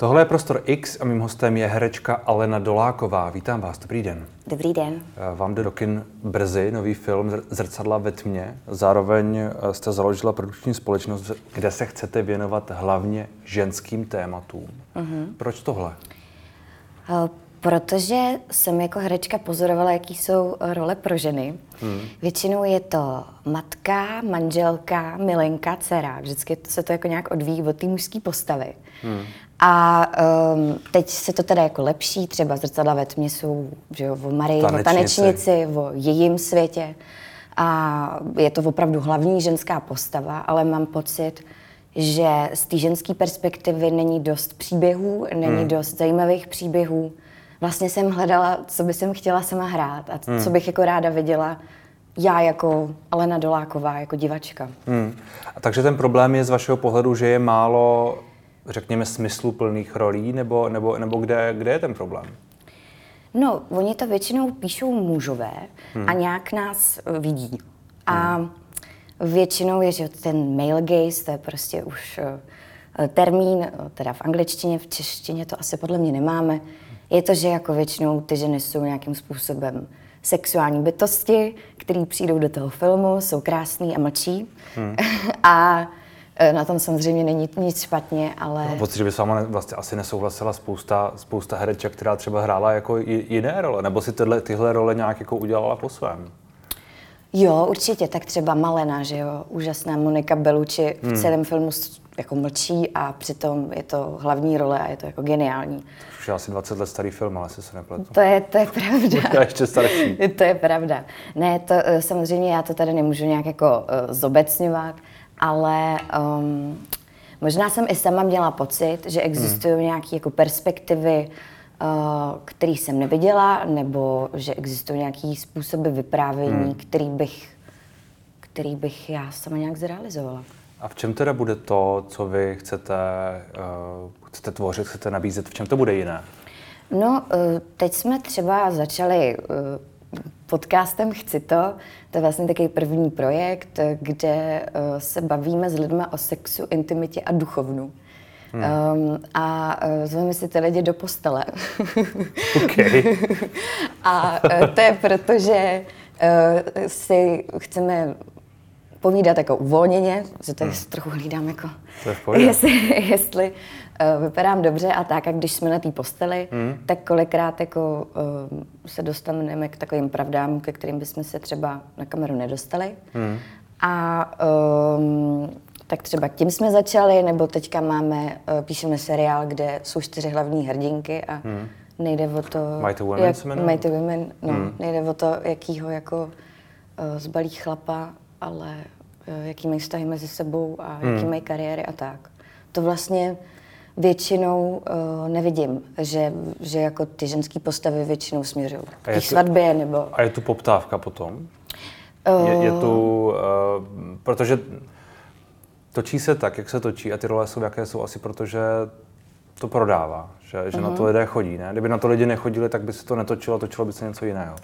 Tohle je Prostor X a mým hostem je herečka Alena Doláková. Vítám vás, dobrý den. Dobrý den. Eh, vám jde do kin brzy nový film Zrcadla ve tmě. Zároveň eh, jste založila produkční společnost, kde se chcete věnovat hlavně ženským tématům. Uh-huh. Proč tohle? Uh, protože jsem jako herečka pozorovala, jaký jsou role pro ženy. Hmm. Většinou je to matka, manželka, milenka, dcera. Vždycky se to jako nějak odvíjí od té mužské postavy. Hmm. A um, teď se to teda jako lepší, třeba zrcadla ve tmě jsou že jo, o Marii, tanečnici. o tanečnici, o jejím světě. A je to opravdu hlavní ženská postava, ale mám pocit, že z té ženské perspektivy není dost příběhů, není hmm. dost zajímavých příběhů. Vlastně jsem hledala, co by jsem chtěla sama hrát a hmm. co bych jako ráda viděla já jako Alena Doláková, jako divačka. Hmm. A takže ten problém je z vašeho pohledu, že je málo řekněme, smysluplných rolí, nebo, nebo, nebo kde, kde je ten problém? No, oni to většinou píšou mužové hmm. a nějak nás eh, vidí. A hmm. většinou je, že ten male gaze, to je prostě už uh, termín, teda v angličtině, v češtině to asi podle mě nemáme. Je to, že jako většinou ty ženy jsou nějakým způsobem sexuální bytosti, které přijdou do toho filmu, jsou krásný a mlčí. Hmm. a Eh, na tom samozřejmě není nic špatně, ale... No, pocit, že by s váma vlastně asi nesouhlasila spousta, spousta hereček, která třeba hrála jako jiné role, nebo si tyhle, tyhle role nějak jako udělala po svém? Jo, určitě, tak třeba Malena, že jo, úžasná Monika Belucci v hmm. celém filmu jako mlčí a přitom je to hlavní role a je to jako geniální. Už je asi 20 let starý film, ale se se nepletu. To je, to je pravda. Možná ještě starší. to je pravda. Ne, to eh, samozřejmě já to tady nemůžu nějak jako uh, zobecňovat, ale um, možná jsem i sama měla pocit, že existují hmm. nějaké jako perspektivy, uh, který jsem neviděla, nebo že existují nějaké způsoby vyprávění, hmm. který, bych, který bych já sama nějak zrealizovala. A v čem teda bude to, co vy chcete, uh, chcete tvořit, chcete nabízet, v čem to bude jiné? No, uh, teď jsme třeba začali uh, podcastem Chci to. To je vlastně takový první projekt, kde uh, se bavíme s lidmi o sexu, intimitě a duchovnu. Hmm. Um, a uh, zveme si ty lidi do postele. Okay. a uh, to je proto, že uh, si chceme povídat jako uvolněně, že tady hmm. trochu hlídám jako, to je jestli, jestli vypadám dobře a tak, a když jsme na té posteli, hmm. tak kolikrát jako uh, se dostaneme k takovým pravdám, ke kterým bychom se třeba na kameru nedostali. Hmm. A um, tak třeba tím jsme začali, nebo teďka máme, uh, píšeme seriál, kde jsou čtyři hlavní hrdinky a hmm. nejde o to... Mighty Women jak, Mighty Women, no, hmm. nejde o to, jakýho jako uh, zbalí chlapa, ale uh, jaký mají vztahy mezi sebou a hmm. jaký mají kariéry a tak. To vlastně většinou uh, nevidím, že, že jako ty ženské postavy většinou směřují k té svatbě nebo... A je tu poptávka potom? Uh, je, je tu, uh, protože točí se tak, jak se točí a ty role jsou, jaké jsou asi protože to prodává, že, že uh-huh. na to mhm. lidé chodí, ne? Kdyby na to lidi nechodili, tak by se to netočilo, točilo by se něco jiného.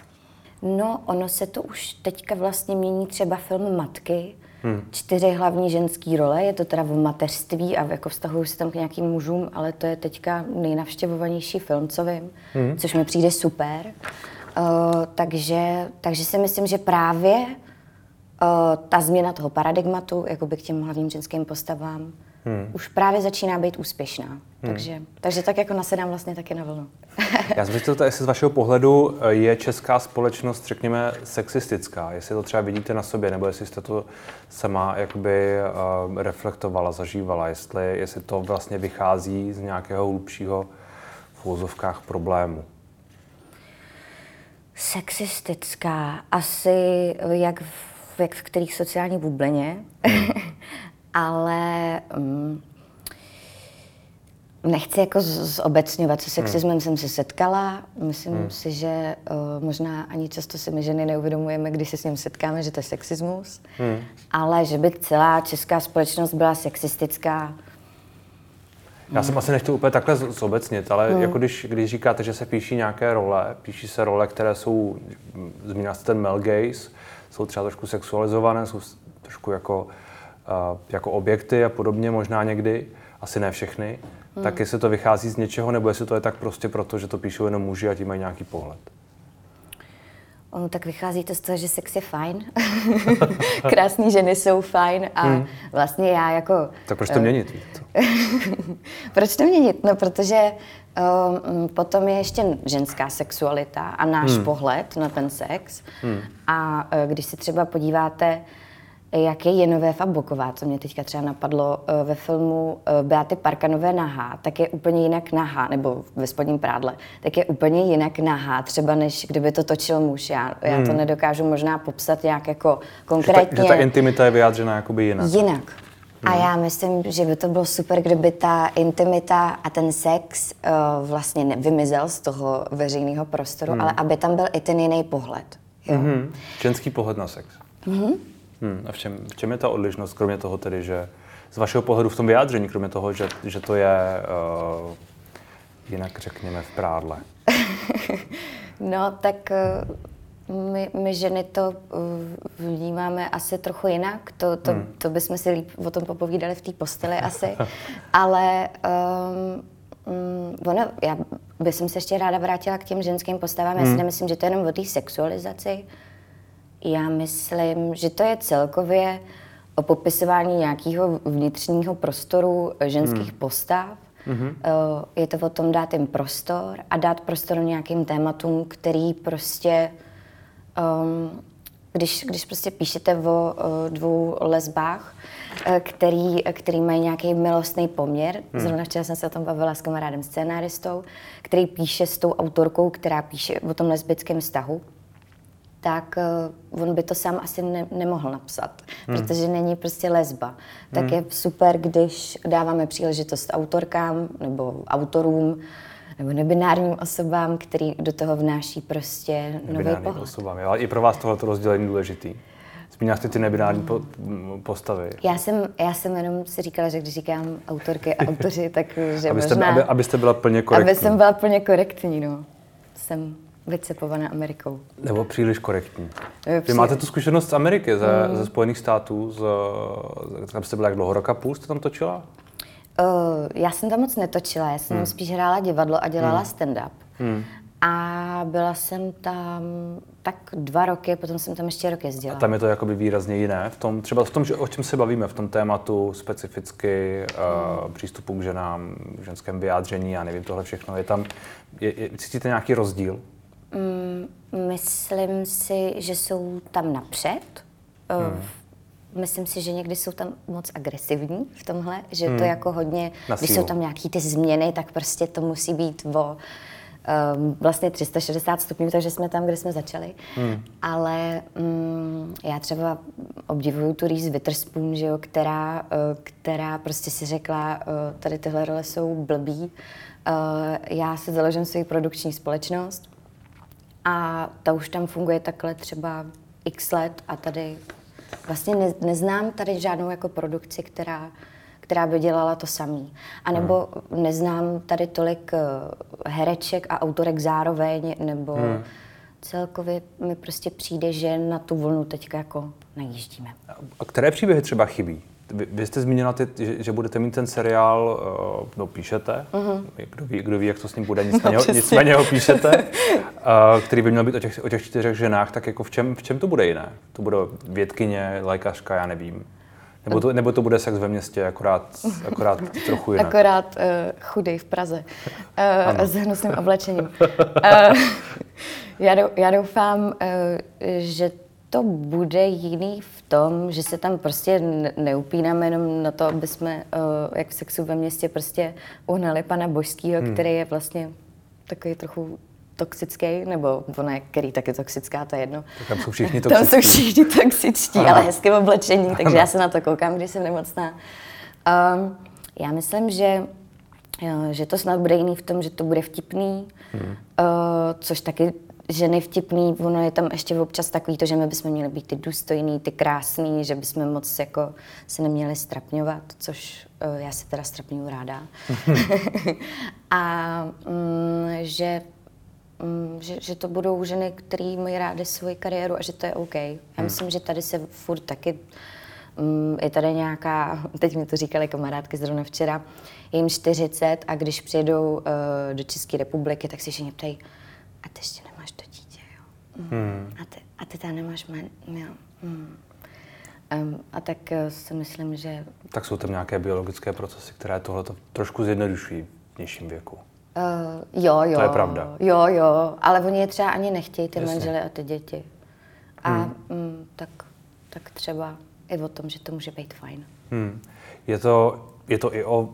No, ono se to už teďka vlastně mění třeba film Matky, Hmm. Čtyři hlavní ženské role, je to teda v mateřství a jako vztahuju se tam k nějakým mužům, ale to je teďka nejnavštěvovanější film, co vím, hmm. což mi přijde super. Uh, takže, takže si myslím, že právě uh, ta změna toho paradigmatu jakoby k těm hlavním ženským postavám hmm. už právě začíná být úspěšná. Hmm. Takže, takže tak jako nasedám vlastně taky na vlnu. Já jsem to, jestli z vašeho pohledu eh, je česká společnost, řekněme, sexistická, jestli to třeba vidíte na sobě, nebo jestli jste to sama jakoby uh, reflektovala, zažívala, jestli, jestli to vlastně vychází z nějakého hlubšího v úzovkách problému. Sexistická, asi jak v, jak v kterých sociální bublině. Hmm. ale um, nechci jako zobecňovat, se sexismem hmm. jsem se setkala. Myslím hmm. si, že uh, možná ani často si my ženy neuvědomujeme, když se s ním setkáme, že to je sexismus. Hmm. Ale že by celá česká společnost byla sexistická, já jsem asi nechtěl úplně takhle zobecnit, ale hmm. jako když, když říkáte, že se píší nějaké role, píší se role, které jsou, zmínila jste ten male gaze, jsou třeba trošku sexualizované, jsou trošku jako jako objekty a podobně možná někdy, asi ne všechny. hmm. tak jestli to vychází z něčeho, nebo jestli to je tak prostě proto, že to píšou jenom muži a ti mají nějaký pohled. Ono tak vychází to z toho, že sex je fajn. Krásné ženy jsou fajn a hmm. vlastně já jako... Tak proč to měnit? proč to měnit? No, protože um, potom je ještě ženská sexualita a náš hmm. pohled na ten sex. Hmm. A uh, když se třeba podíváte jak je Jenové Boková, co mě teďka třeba napadlo eh, ve filmu eh, Beaty Parkanové nahá, tak je úplně jinak nahá, nebo ve spodním prádle, tak je úplně jinak nahá, třeba než kdyby to točil muž. Já, já hmm. to nedokážu možná popsat nějak jako konkrétně. Že ta, že ta intimita je vyjádřena jakoby jinak. Jinak. A hmm. já myslím, že by to bylo super, kdyby ta intimita a ten sex uh, vlastně nevymizel z toho veřejného prostoru, hmm. ale aby tam byl i ten jiný pohled. Jo? Mm-hmm. Ženský pohled na sex. Mm-hmm. Hmm, a v čem, v čem je ta odlišnost, kromě toho tedy, že z vašeho pohledu v tom vyjádření, kromě toho, že, že to je uh, jinak řekněme v prádle? no, tak uh, my, my ženy to uh, vnímáme asi trochu jinak, to, to, hmm. to bychom si líp o tom popovídali v té posteli asi, ale um, um, ono, já bych se ještě ráda vrátila k těm ženským postavám, hmm. já si hmm. nemyslím, že to je jenom o té sexualizaci, já myslím, že to je celkově o popisování nějakého vnitřního prostoru ženských hmm. postav. Mm-hmm. Je to o tom dát jim prostor a dát prostor nějakým tématům, který prostě, um, když, když prostě píšete o uh, dvou lesbách, uh, který, který mají nějaký milostný poměr, mm. zrovna včera jsem se o tom bavila s kamarádem scénáristou, který píše s tou autorkou, která píše o tom lesbickém vztahu, tak uh, on by to sám asi ne, nemohl napsat, hmm. protože není prostě lesba. Tak hmm. je super, když dáváme příležitost autorkám nebo autorům nebo nebinárním osobám, který do toho vnáší prostě nový pohled. osobám, jo. I pro vás tohle rozdělení důležitý. Zmínila jste ty nebinární po, postavy. Já jsem, já jsem jenom si říkala, že když říkám autorky a autoři, tak že abyste, možná... Aby, abyste byla plně korektní. Aby jsem byla plně korektní, no. Jsem vycepované Amerikou. Nebo příliš korektní. Vy máte tu zkušenost z Ameriky, ze, mm. ze Spojených států, z, tam jste byla jak dlouho, roka půl jste tam točila? Uh, já jsem tam moc netočila, já jsem mm. spíš hrála divadlo a dělala mm. stand-up. Mm. A byla jsem tam tak dva roky, potom jsem tam ještě rok jezdila. A tam je to jakoby výrazně jiné, v tom, třeba v tom, že, o čem se bavíme, v tom tématu specificky uh, přístupu k ženám, ženském vyjádření, já nevím, tohle všechno, je tam, je, je, cítíte nějaký rozdíl? Mm, myslím si, že jsou tam napřed. Hmm. Myslím si, že někdy jsou tam moc agresivní v tomhle, že hmm. to jako hodně, když jsou tam nějaký ty změny, tak prostě to musí být o um, vlastně 360 stupňů, takže jsme tam, kde jsme začali. Hmm. Ale um, já třeba obdivuju tu Reese Witherspoon, že jo, která, uh, která prostě si řekla, uh, tady tyhle role jsou blbý, uh, já se založím svou produkční společnost, a ta už tam funguje takhle třeba x let a tady vlastně ne, neznám tady žádnou jako produkci, která, která by dělala to samý. A nebo hmm. neznám tady tolik eh, hereček a autorek zároveň, nebo hmm. celkově mi prostě přijde, že na tu vlnu teďka jako najíždíme. A které příběhy třeba chybí? Vy, vy jste zmínila, ty, že, že budete mít ten seriál, uh, no píšete, uh-huh. kdo, ví, kdo ví, jak to s ním bude, nicméně, no, nicméně ho píšete, uh, který by měl být o těch, o těch čtyřech ženách, tak jako v čem, v čem to bude jiné? To bude vědkyně, lékařka, já nevím. Nebo to, nebo to bude sex ve městě, akorát, akorát trochu jinak. Akorát uh, chudej v Praze. Uh, s hnusným oblečením. Uh, já, já doufám, uh, že to bude jiný v tom, že se tam prostě neupínáme jenom na to, aby jsme, uh, jak v sexu ve městě, prostě uhnali pana Božského, hmm. který je vlastně takový trochu toxický, nebo ona je, který taky toxická, to je jedno. Tak tam jsou všichni toxičtí. Tam jsou všichni toxičtí, ale hezké oblečení, takže já se na to koukám, když jsem nemocná. Um, já myslím, že že to snad bude jiný v tom, že to bude vtipný, hmm. uh, což taky ženy vtipný, ono je tam ještě občas takový to, že my bychom měli být ty důstojný, ty krásný, že bychom moc jako se neměli strapňovat, což uh, já se teda strapňuju ráda. a um, že, um, že, že to budou ženy, které mají rády svoji kariéru a že to je OK. Já hmm. myslím, že tady se furt taky mm, je tady nějaká, teď mi to říkali kamarádky zrovna včera, je jim 40 a když přijedou uh, do České republiky, tak si všichni ptají, a ty ještě nemáš to dítě, jo? Mm. Hmm. A, ty, a ty tam nemáš men, jo. Mm. Um, a tak uh, si myslím, že... Tak jsou tam nějaké biologické procesy, které tohle trošku zjednodušují v nižším věku. Uh, jo, jo. To je pravda. Jo, jo, ale oni je třeba ani nechtějí, ty manžely a ty děti. A hmm. mm, tak, tak třeba i o tom, že to může být fajn. Hmm. Je, to, je to i o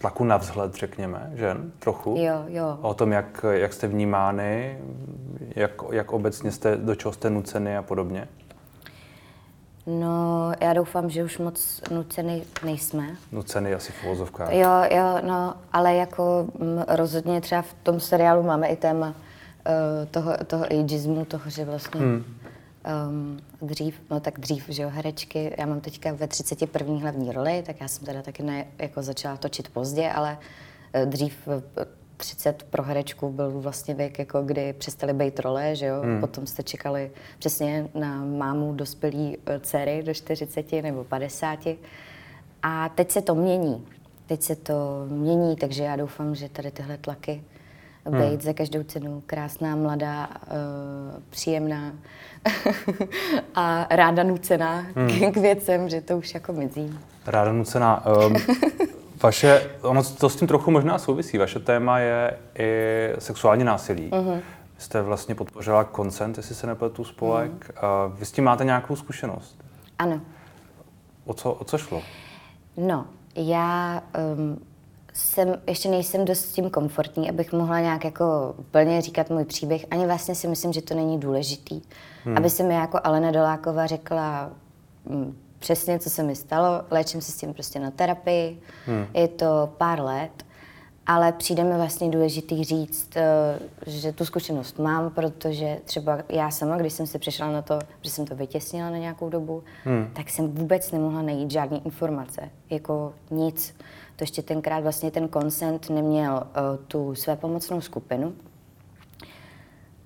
tlaku na vzhled, řekněme, žen, trochu? Jo, jo. O tom, jak, jak jste vnímány, jak, jak obecně jste, do čeho jste nuceny a podobně? No, já doufám, že už moc nucený nejsme. Nucený asi v uvozovkách. Jo, jo, no, ale jako m, mm, rozhodně třeba v tom seriálu máme i téma uh, toho, toho ageismu, toho, že vlastně hmm. Um, dřív, no tak dřív, že jo, herečky, já mám teďka ve 31. hlavní roli, tak já jsem teda taky ne, jako začala točit pozdě, ale uh, dřív 30 pro herečku byl vlastně věk, jako kdy přestali být role, že jo? Hmm. Potom jste čekali přesně na mámu dospělý eh, dcery do 40 nebo 50. A teď se to mění. Teď se to mění, takže já doufám, že tady tyhle tlaky hmm. být za každou cenu krásná, mladá, uh, příjemná a ráda nucená hmm. k věcem, že to už jako mizí. Ráda nucená. Um, Vaše, ono to s tím trochu možná souvisí. Vaše téma je i sexuální násilí. Uh-huh. Jste vlastně podpořila koncent, jestli se nepletu spolek. Uh-huh. Vy s tím máte nějakou zkušenost? Ano. O co, o co šlo? No, já um, jsem, ještě nejsem dost s tím komfortní, abych mohla nějak jako plně říkat můj příběh. Ani vlastně si myslím, že to není důležitý. Hmm. Aby se mi jako Alena Doláková řekla, mm, přesně, co se mi stalo. Léčím se s tím prostě na terapii. Hmm. Je to pár let, ale přijde mi vlastně důležitý říct, eh, že tu zkušenost mám, protože třeba já sama, když jsem si přišla na to, že jsem to vytěsnila na nějakou dobu, hmm. tak jsem vůbec nemohla najít žádné informace. Jako nic. To ještě tenkrát vlastně ten konsent neměl uh, tu své pomocnou skupinu.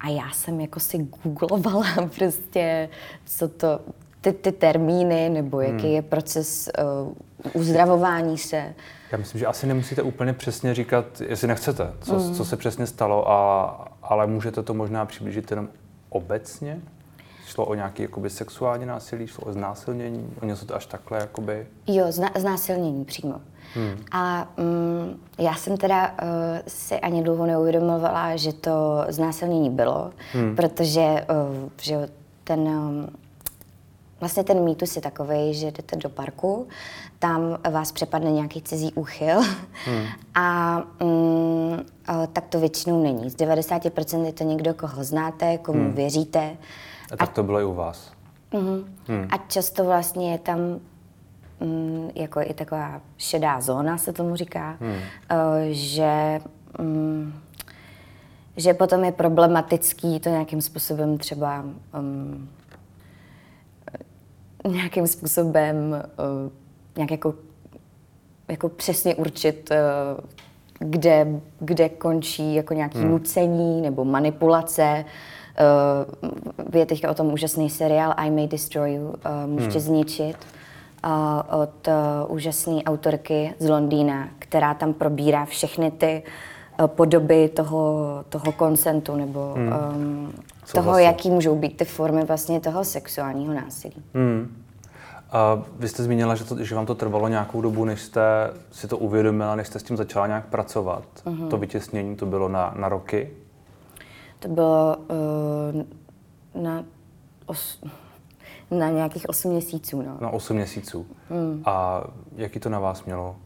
A já jsem jako si googlovala prostě, co to, ty, ty termíny, nebo jaký hmm. je proces uh, uzdravování se. Já myslím, že asi nemusíte úplně přesně říkat, jestli nechcete, co, hmm. co se přesně stalo, a, ale můžete to možná přiblížit jenom obecně? Šlo o nějaké jakoby, sexuální násilí, šlo o znásilnění, o něco to až takhle jakoby... Jo, zna, znásilnění přímo. Hmm. A um, já jsem teda uh, si ani dlouho neuvědomovala, že to znásilnění bylo, hmm. protože uh, že ten um, Vlastně ten mýtus je takový, že jdete do parku, tam vás přepadne nějaký cizí úchyl hmm. a mm, tak to většinou není. Z 90% je to někdo, koho znáte, komu hmm. věříte. A tak to bylo i u vás. Mm, hmm. A často vlastně je tam mm, jako i taková šedá zóna, se tomu říká, hmm. uh, že mm, že potom je problematický to nějakým způsobem třeba um, nějakým způsobem uh, nějak jako, jako přesně určit, uh, kde, kde končí jako nějaký hmm. nucení nebo manipulace. Uh, je teďka o tom úžasný seriál I May Destroy You, uh, můžete hmm. zničit, uh, od uh, úžasné autorky z Londýna, která tam probírá všechny ty uh, podoby toho, toho konsentu nebo hmm. um, toho, vlastně? jaký můžou být ty formy vlastně toho sexuálního násilí. Hmm. A vy jste zmínila, že, to, že vám to trvalo nějakou dobu, než jste si to uvědomila, než jste s tím začala nějak pracovat. Uh-huh. To vytěsnění, to bylo na, na roky? To bylo uh, na, os, na nějakých 8 měsíců. No. Na 8 měsíců. Hmm. A jaký to na vás mělo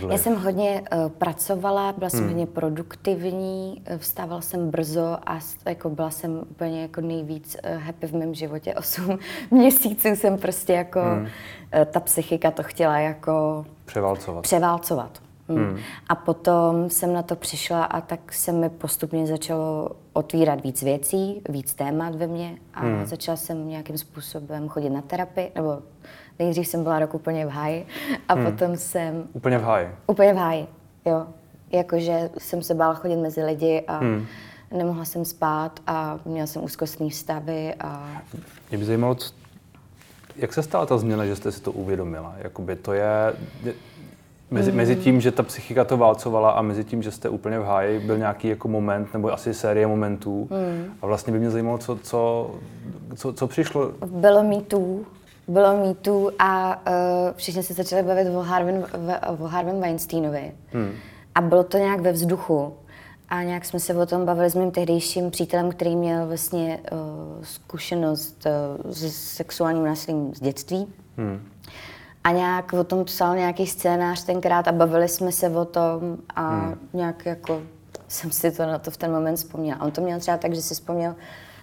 vliv? Já jsem hodně uh, pracovala, byla jsem hmm. hodně produktivní, eh, vstávala jsem brzo a jako byla jsem úplně jako nejvíc uh, happy v mém životě. 8 měsíců jsem prostě jako, hmm. uh, ta psychika to chtěla jako... Převálcovat. Převálcovat. Hmm. Hmm. A potom jsem na to přišla a tak se mi postupně začalo otvírat víc věcí, víc témat ve mně a hmm. začala jsem nějakým způsobem chodit na terapii, nebo nejdřív jsem byla rok úplně v háji a hmm. potom jsem... Úplně v háji? Úplně v háji, jo. Jakože jsem se bála chodit mezi lidi a hmm. nemohla jsem spát a měla jsem úzkostní stavy a... Mě by zajímalo, jak se stala ta změna, že jste si to uvědomila? Jakoby to je, Mezi, mm. mezi tím, že ta psychika to válcovala a mezi tím, že jste úplně v háji, byl nějaký jako moment, nebo asi série momentů. Mm. A vlastně by mě zajímalo, co, co, co, co přišlo. Bylo mýtů, bylo mýtů a uh, všichni se začali bavit o Harvin, o Harvin Weinsteinovi. Mm. A bylo to nějak ve vzduchu. A nějak jsme se o tom bavili s mým tehdejším přítelem, který měl vlastně uh, zkušenost uh, s sexuálním násilím z dětství. Hmm a nějak o tom psal nějaký scénář tenkrát a bavili jsme se o tom a hmm. nějak jako jsem si to na to v ten moment vzpomněla. On to měl třeba tak, že si vzpomněl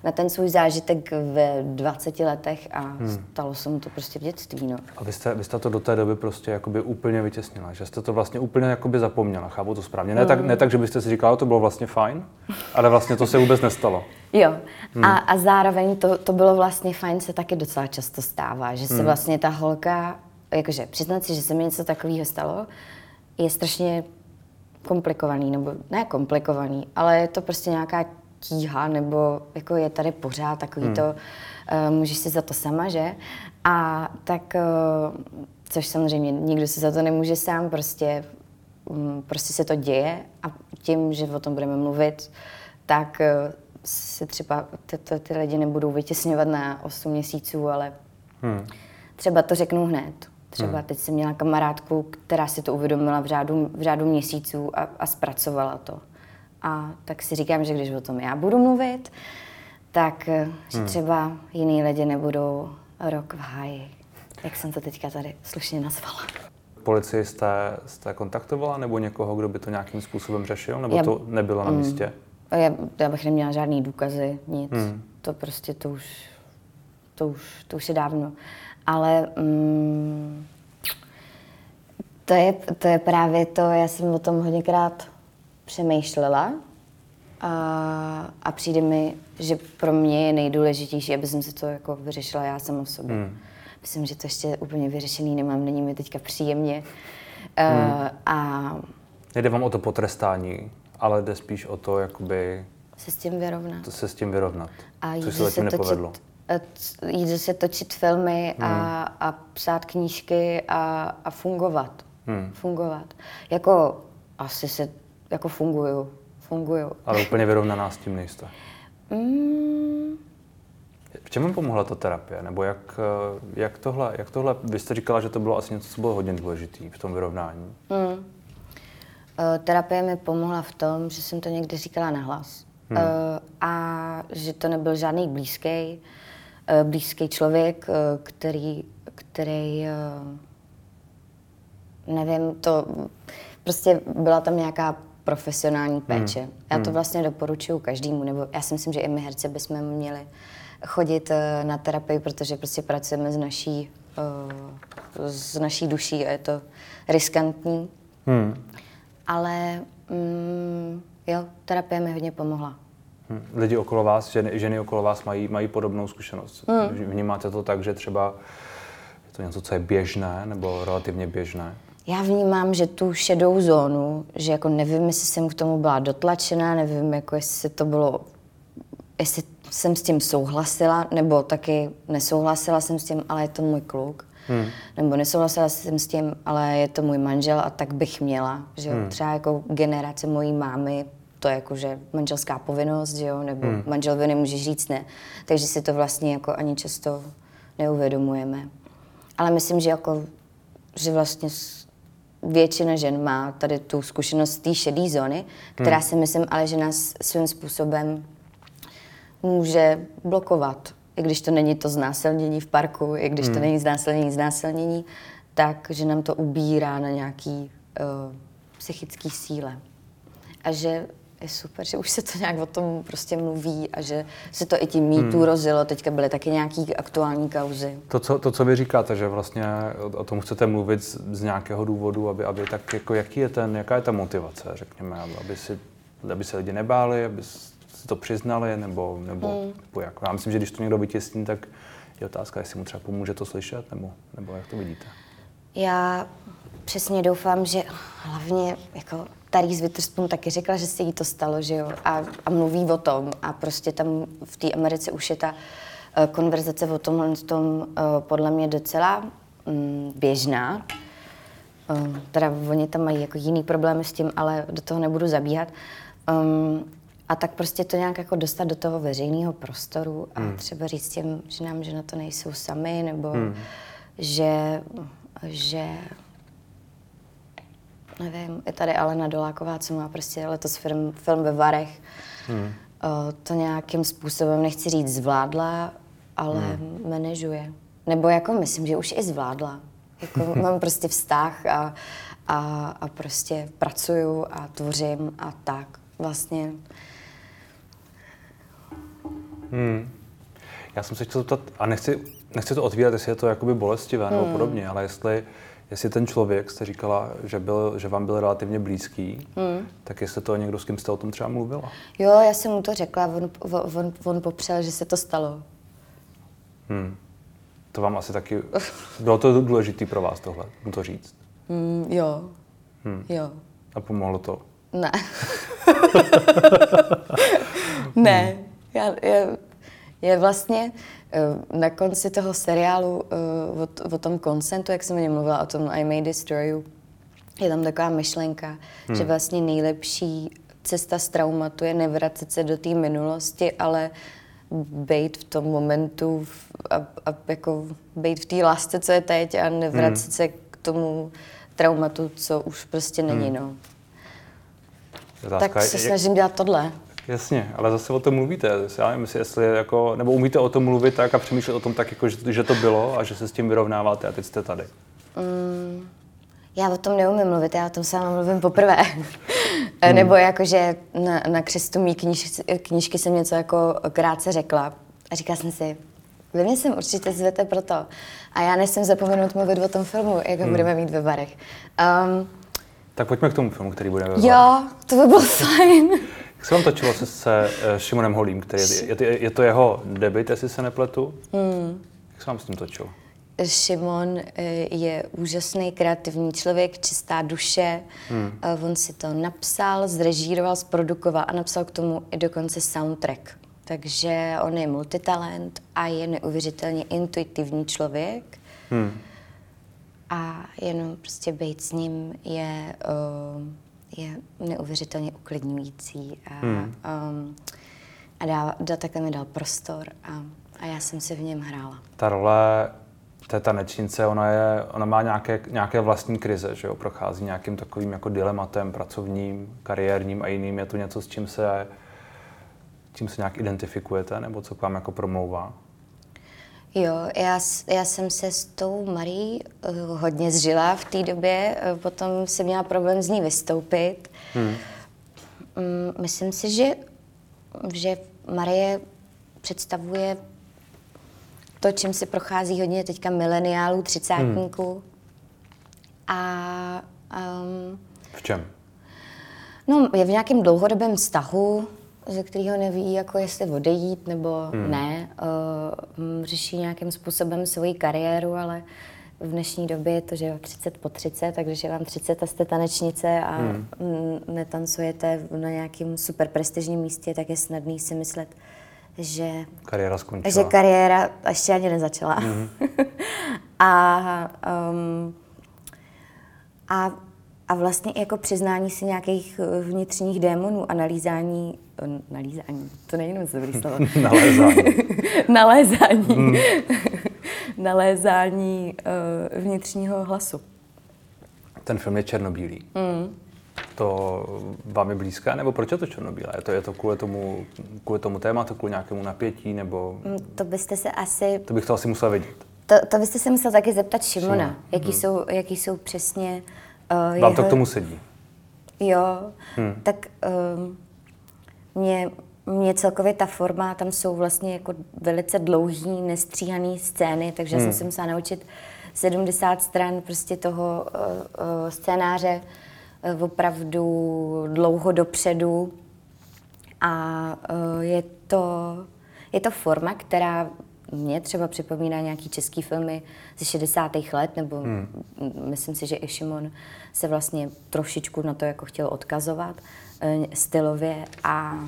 na ten svůj zážitek ve 20 letech a hmm. stalo se mu to prostě v dětství. No. A vy jste, vy jste to do té doby prostě jakoby úplně vytěsnila, že jste to vlastně úplně jakoby zapomněla, chápu to správně. Ne, hmm. tak, ne tak, že byste si říkala, to bylo vlastně fajn, ale vlastně to se vůbec nestalo. Jo, hmm. a, a zároveň to, to bylo vlastně fajn, se taky docela často stává, že se hmm. vlastně ta holka jakože přiznat si, že se mi něco takového stalo, je strašně komplikovaný, nebo ne komplikovaný, ale je to prostě nějaká tíha, nebo jako je tady pořád takový hmm. to, uh, můžeš si za to sama, že? A tak, uh, což samozřejmě nikdo si za to nemůže sám, prostě, um, prostě se to děje a tím, že o tom budeme mluvit, tak uh, si třeba ty, ty, ty lidi nebudou vytěsňovat na 8 měsíců, ale hmm. třeba to řeknu hned. Třeba hmm. teď jsem měla kamarádku, která si to uvědomila v řádu, v řádu měsíců a, a zpracovala to. A tak si říkám, že když o tom já budu mluvit, tak eh, že hmm. třeba jiný lidi nebudou rok v háji, jak jsem to teďka tady slušně nazvala. Policii jste, jste kontaktovala nebo někoho, kdo by to nějakým způsobem řešil, nebo já, to nebylo na hmm. místě? Já, já bych neměla žádný důkazy, nic. Hmm. To prostě to už, to už, to už je dávno. Ale mm, to, je, to je právě to, já jsem o tom hodněkrát přemýšlela a, a přijde mi, že pro mě je nejdůležitější, aby jsem se to jako vyřešila já sama v sobě. Hmm. Myslím, že to ještě úplně vyřešený nemám, není mi teďka příjemně. Hmm. Uh, a Nejde vám o to potrestání, ale jde spíš o to, jakoby... Se s tím vyrovnat. To se s tím vyrovnat, a což se zatím nepovedlo. Točit, jít se točit filmy a, hmm. a psát knížky a, a fungovat. Hmm. Fungovat. Jako asi se, jako funguju. Funguju. Ale úplně vyrovnaná s tím nejste. Mm. V čem vám pomohla ta terapie? Nebo jak, jak, tohle, jak tohle, vy jste říkala, že to bylo asi něco, co bylo hodně důležité v tom vyrovnání. Mm. Terapie mi pomohla v tom, že jsem to někdy říkala nahlas. Hmm. A že to nebyl žádný blízký. Eh, blízký člověk, eh, který, který eh, nevím, to prostě byla tam nějaká profesionální hmm. péče. Hmm. Já to hmm. vlastně doporučuji každému, nebo já si myslím, že i my herci bychom měli chodit na terapii, protože prostě pracujeme s naší, s naší duší a je to riskantní. Hmm. Ale mm, jo, terapie mi hodně pomohla. Lidi okolo vás, ženy, ženy okolo vás mají, mají podobnou zkušenost. Hmm. Vnímáte to tak, že třeba je to něco, co je běžné nebo relativně běžné? Já vnímám, že tu šedou zónu, že jako nevím, jestli jsem k tomu byla dotlačená, nevím, jako jestli to bylo, jestli jsem s tím souhlasila, nebo taky nesouhlasila jsem s tím, ale je to můj kluk. Hmm. Nebo nesouhlasila jsem s tím, ale je to můj manžel a tak bych měla. Že hmm. Třeba jako generace mojí mámy to je jakože manželská povinnost, jo, nebo hmm. manželovi nemůžeš říct ne. Takže si to vlastně jako ani často neuvědomujeme. Ale myslím, že jako, že vlastně většina žen má tady tu zkušenost té šedé zóny, která hmm. si myslím ale, že nás svým způsobem může blokovat. I když to není to znásilnění v parku, i když hmm. to není znásilnění, znásilnění, tak, že nám to ubírá na nějaký uh, psychický síle. A že je super, že už se to nějak o tom prostě mluví a že se to i tím mýtů hmm. rozjelo. Teďka byly taky nějaký aktuální kauzy. To co, to, co vy říkáte, že vlastně o tom chcete mluvit z, z nějakého důvodu, aby, aby tak jako jaký je ten, jaká je ta motivace, řekněme, aby, si, aby se lidi nebáli, aby si to přiznali, nebo, nebo, hmm. nebo jak. Já myslím, že když to někdo vytěsní, tak je otázka, jestli mu třeba pomůže to slyšet, nebo, nebo jak to vidíte. Já přesně doufám, že hlavně jako Tarí Witherspoon taky řekla, že se jí to stalo, že jo, a, a mluví o tom a prostě tam v té Americe už je ta eh, konverzace o tomhle tom eh, podle mě docela mm, běžná. Um, teda oni tam mají jako jiný problémy s tím, ale do toho nebudu zabíhat. Um, a tak prostě to nějak jako dostat do toho veřejného prostoru a hmm. třeba říct těm ženám, že na to nejsou sami, nebo hmm. že, že nevím, je tady Alena Doláková, co má prostě letos film, film ve Varech. Hmm. O, to nějakým způsobem, nechci říct zvládla, ale hmm. manažuje. Nebo jako myslím, že už i zvládla. Jako mám prostě vztah a, a, a prostě pracuju a tvořím a tak. Vlastně Hmm. Já jsem se chtěl zeptat, a nechci, nechci to otvírat, jestli je to jakoby bolestivé hmm. nebo podobně, ale jestli, jestli ten člověk, jste říkala, že, byl, že vám byl relativně blízký, hmm. tak jestli to někdo, s kým jste o tom třeba mluvila? Jo, já jsem mu to řekla, on, on, on popřel, že se to stalo. Hmm. To vám asi taky, bylo to důležité pro vás tohle, mu to říct? Hmm, jo, hmm. jo. A pomohlo to? Ne. ne. Hmm. Já, já, je vlastně uh, na konci toho seriálu uh, o, o tom konsentu, jak jsem o něm mluvila, o tom I May Destroy You, je tam taková myšlenka, hmm. že vlastně nejlepší cesta z traumatu je nevracet se do té minulosti, ale být v tom momentu a, a jako být v té lásce, co je teď a nevracet hmm. se k tomu traumatu, co už prostě není, hmm. no. tak se snažím dělat tohle. Jasně, ale zase o tom mluvíte. Já nevím, jestli jako, nebo umíte o tom mluvit tak a přemýšlet o tom tak, jako, že, že to bylo a že se s tím vyrovnáváte a teď jste tady. Mm, já o tom neumím mluvit, já o tom sama mluvím poprvé. Hmm. nebo jako, že na, na křestu mý kniž, knížky jsem něco jako krátce řekla a říkala jsem si, vy mě sem určitě zvete proto. A já nesem zapomenout mluvit o tom filmu, jak ho hmm. budeme mít ve barech. Um, tak pojďme k tomu filmu, který bude ve barech. Jo, to by bylo fajn. Jak se vám točilo se, se uh, Šimonem Holím, který je, je, je, je to jeho debit, jestli se nepletu? Hmm. Jak se vám s tím točilo? Šimon eh, je úžasný kreativní člověk, čistá duše. Hmm. Eh, on si to napsal, zrežíroval, zprodukoval a napsal k tomu i dokonce soundtrack. Takže on je multitalent a je neuvěřitelně intuitivní člověk. Hmm. A jenom prostě být s ním je uh, je neuvěřitelně uklidňující a, hmm. um, a dá, dá, takhle mi dal prostor a, a já jsem si v něm hrála. Ta role té tanečnice, ona, je, ona má nějaké, nějaké vlastní krize, že jo? prochází nějakým takovým jako dilematem pracovním, kariérním a jiným. Je to něco, s čím se, čím se nějak identifikujete, nebo co k vám jako promlouvá? Jo, já, já jsem se s tou Marí uh, hodně zžila v té době, uh, potom jsem měla problém z ní vystoupit. Hmm. Um, myslím si, že, že Marie představuje to, čím si prochází hodně teďka mileniálů, třicátníků. Hmm. A... Um, v čem? No, je v nějakém dlouhodobém vztahu, ze kterého neví, jako jestli odejít nebo hmm. ne. Uh, řeší nějakým způsobem svoji kariéru, ale v dnešní době je to, že jo, 30 po 30, takže je vám 30 a jste tanečnice a hmm. netancujete na nějakém super prestižním místě, tak je snadný si myslet, že kariéra skončila. Že kariéra ještě ani nezačala. Hmm. a, um, a a vlastně jako přiznání si nějakých eh, vnitřních démonů a nalízání, to není moc dobrý slovo. nalézání. nalézání. Hmm. nalézání uh, vnitřního hlasu. Ten film je černobílý. Hmm. To vám je blízké, nebo proč je to černobílé? Je to, je to kvůli, tomu, kvůli tomu tématu, kvůli nějakému napětí, nebo... Hmm, to byste se asi... To bych to asi musel vědět. To, to byste se musel taky zeptat Šimona, Šimona. jaký, hmm. jsou, jaký jsou přesně Uh, Vám jeho... to k tomu sedí? Jo, hmm. tak uh, mě, mě celkově ta forma, tam jsou vlastně jako velice dlouhý, nestříhaný scény, takže hmm. jsem se musela naučit 70 stran prostě toho uh, uh, scénáře uh, opravdu dlouho dopředu a uh, je to, je to forma, která mě třeba připomíná nějaký český filmy ze 60. let, nebo hmm. myslím si, že i Šimon se vlastně trošičku na to jako chtěl odkazovat e, stylově a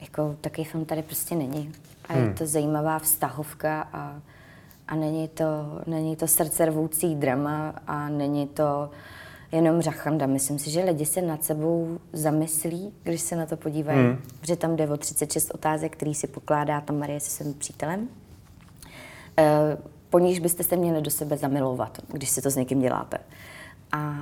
jako takový film tady prostě není. A je to zajímavá vztahovka a, a není, to, není to srdce rvoucí drama a není to jenom řachanda. Myslím si, že lidi se nad sebou zamyslí, když se na to podívají, hmm. protože tam jde o 36 otázek, který si pokládá tam Marie se svým přítelem. E, po níž byste se měli do sebe zamilovat, když si to s někým děláte. A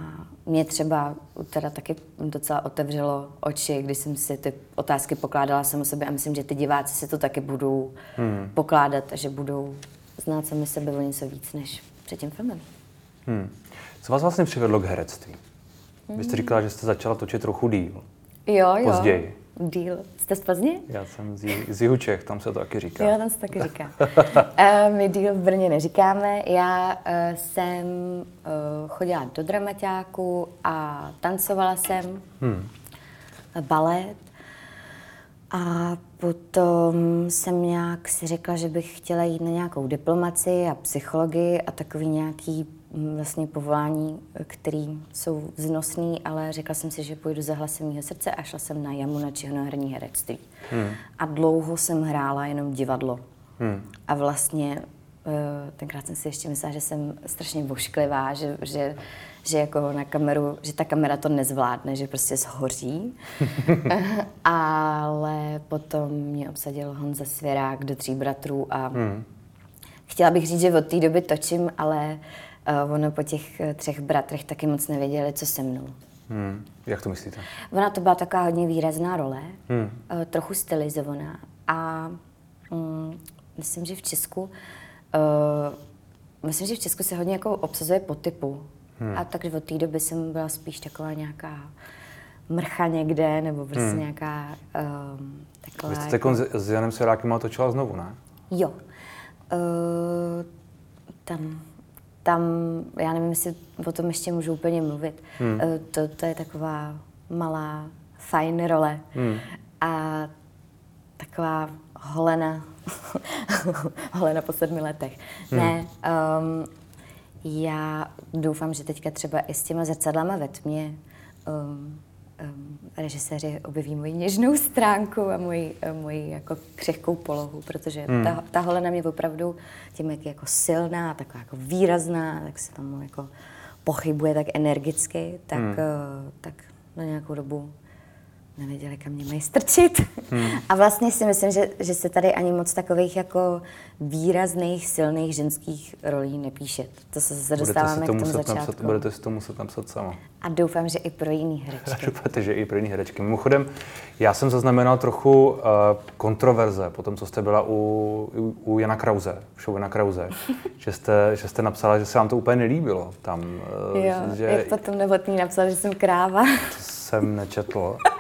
mě třeba teda taky docela otevřelo oči, když jsem si ty otázky pokládala sama sobě a myslím, že ty diváci si to taky budou hmm. pokládat a že budou znát sami sebe o něco víc než před tím filmem. Hmm. Co vás vlastně přivedlo k herectví? Vy jste říkala, že jste začala točit trochu díl. Jo, jo. Později. Díl. Jste z Plzně? Já jsem z, z Jihu Čech, tam se to taky říká. Jo, tam se taky říká. uh, my díl v Brně neříkáme. Já uh, jsem uh, chodila do dramaťáku a tancovala jsem hmm. balet. A potom jsem nějak si řekla, že bych chtěla jít na nějakou diplomaci a psychologii a takový nějaký vlastně povolání, který jsou vznosný, ale řekla jsem si, že půjdu za hlasem mého srdce a šla jsem na jamu na čihnoherní herectví. Hmm. A dlouho jsem hrála jenom divadlo. Hmm. A vlastně eh, tenkrát jsem si ještě myslela, že jsem strašně vošklivá, že, že že jako na kameru, že ta kamera to nezvládne, že prostě zhoří. Ale potom mě obsadil Honza Svěrák do tří bratrů a hmm. chtěla bych říct, že od té doby točím, ale uh, ono po těch uh, třech bratrech taky moc nevěděli, co se mnou. Hmm. Jak to myslíte? Ona to byla taková hodně výrazná role, hmm. uh, trochu stylizovaná a um, myslím, že v Česku uh, myslím, že v Česku se hodně jako obsazuje po typu. Hmm. A takže od té doby jsem byla spíš taková nějaká mrcha někde, nebo prostě hmm. nějaká um, taková... Vy jste jako... s, s Janem Serákem točila znovu, ne? Jo. Uh, tam, tam, já nevím, jestli o tom ještě můžu úplně mluvit. Hmm. Uh, to, to je taková malá, fajn role. Hmm. A taková holena, holena po sedmi letech. Hmm. Ne, um, já doufám, že teďka i s těma zrcadlama ve tmě um, um, režiséři objeví moji něžnou stránku a moji, moji jako křehkou polohu, protože hmm. ta, ta holena mě opravdu tím, jak je jako silná, taková jako výrazná, tak se tam jako pochybuje tak energicky, tak, hmm. uh, tak na nějakou dobu nevěděli, kam mě mají strčit. Hmm. A vlastně si myslím, že, že se tady ani moc takových jako výrazných, silných ženských rolí nepíše. To se zase dostáváme k tomu začátku. Napsat, budete si to muset napsat sama. A doufám, že i pro jiný herečky. Doufáte, že i pro jiný herečky. Mimochodem, já jsem zaznamenal trochu uh, kontroverze po tom, co jste byla u, u, u Jana Krause, v show Jana Krause, že, jste, že jste napsala, že se vám to úplně nelíbilo. Tam, uh, jo, že, jak potom Novotný napsal, že jsem kráva. To jsem nečetl.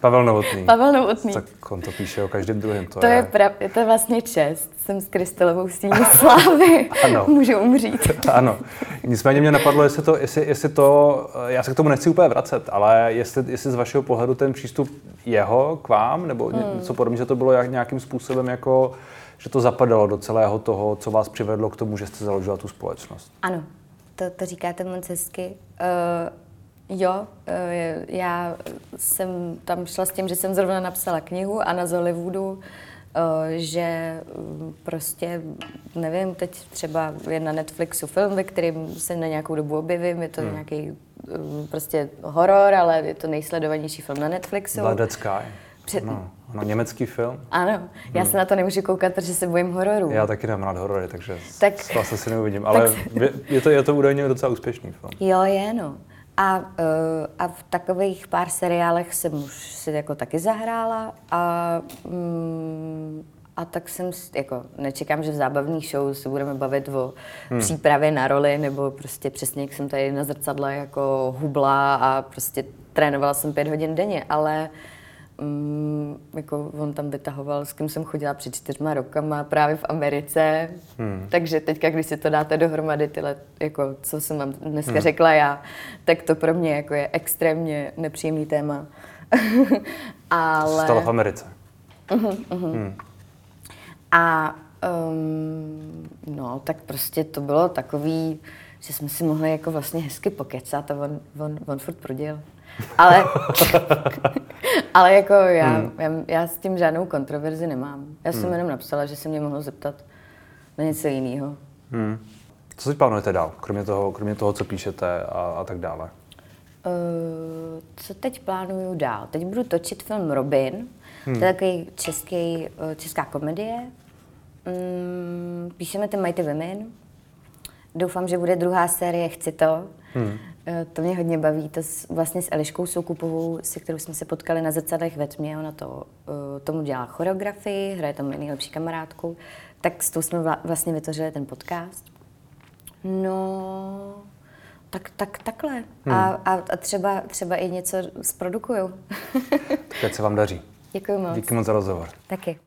Pavel Novotný. Pavel Novotný. Tak on to píše o každém druhém. To, to je, je, prav, je to vlastně čest. Jsem s Krystelovou stíní slávy. ano. Můžu umřít. ano. Nicméně mě napadlo, jestli to, jestli, jestli to, já se k tomu nechci úplně vracet, ale jestli, jestli z vašeho pohledu ten přístup jeho k vám, nebo hmm. něco podobně, že to bylo jak, nějakým způsobem jako, že to zapadalo do celého toho, co vás přivedlo k tomu, že jste založila tu společnost. Ano, to, to říkáte moc hezky. Uh, Jo, eh, já jsem tam šla s tím, že jsem zrovna napsala knihu a na Hollywoodu, eh, že mm, prostě, nevím, teď třeba je na Netflixu film, ve kterým se na nějakou dobu objevím, je to hmm. nějaký mm, prostě horor, ale je to nejsledovanější film na Netflixu. Blood Sky. Před... No, no, německý film. Ano, já hmm. se na to nemůžu koukat, protože se bojím hororu. Já taky nemám rád horory, takže tak, s si neuvidím. Ale tak... je, to, je to údajně docela úspěšný film. Jo, je, no. A, uh, a v takových pár seriálech jsem už si jako taky zahrála a, um, a tak jsem, jako nečekám, že v zábavných show se budeme bavit o hmm. přípravě na roli, nebo prostě přesně, jak jsem tady na zrcadle jako hubla a prostě trénovala jsem pět hodin denně, ale uh, mm, jako on tam vytahoval, s kým jsem chodila před čtyřma rokama právě v Americe. Hmm. Takže teďka, když si to dáte dohromady, tyhle, jako, co jsem vám dneska hmm. řekla já, tak to pro mě jako je extrémně nepříjemný téma. Ale... Stalo v Americe. Uh-huh, uh-huh. Hmm. A um, no, tak prostě to bylo takový, že jsme si mohli jako vlastně hezky pokecat a on, on, on furt proděl. Ale, ale jako já, hmm. já, já s tím žádnou kontroverzi nemám. Já jsem hmm. jenom napsala, že se mě mohlo zeptat na něco jiného. Hmm. Co si plánujete dál, kromě toho, kromě toho co píšete a, a tak dále? Uh, co teď plánuju dál? Teď budu točit film Robin. Hmm. To je takový český, uh, česká komedie. Um, píšeme ty Mighty Women. Doufám, že bude druhá série Chci to. Hmm. Uh, to mě hodně baví. To s, vlastně s Eliškou Soukupovou, se kterou jsme se potkali na zrcadlech ve tmě. Ona to, uh, tomu dělá choreografii, hraje tam nejlepší kamarádku. Tak s tou jsme vla, vlastně vytvořili ten podcast. No, tak, tak takhle. Hmm. A, a, a třeba, třeba i něco zprodukuju. tak se vám daří. Děkuji moc. Díky moc za rozhovor. Taky.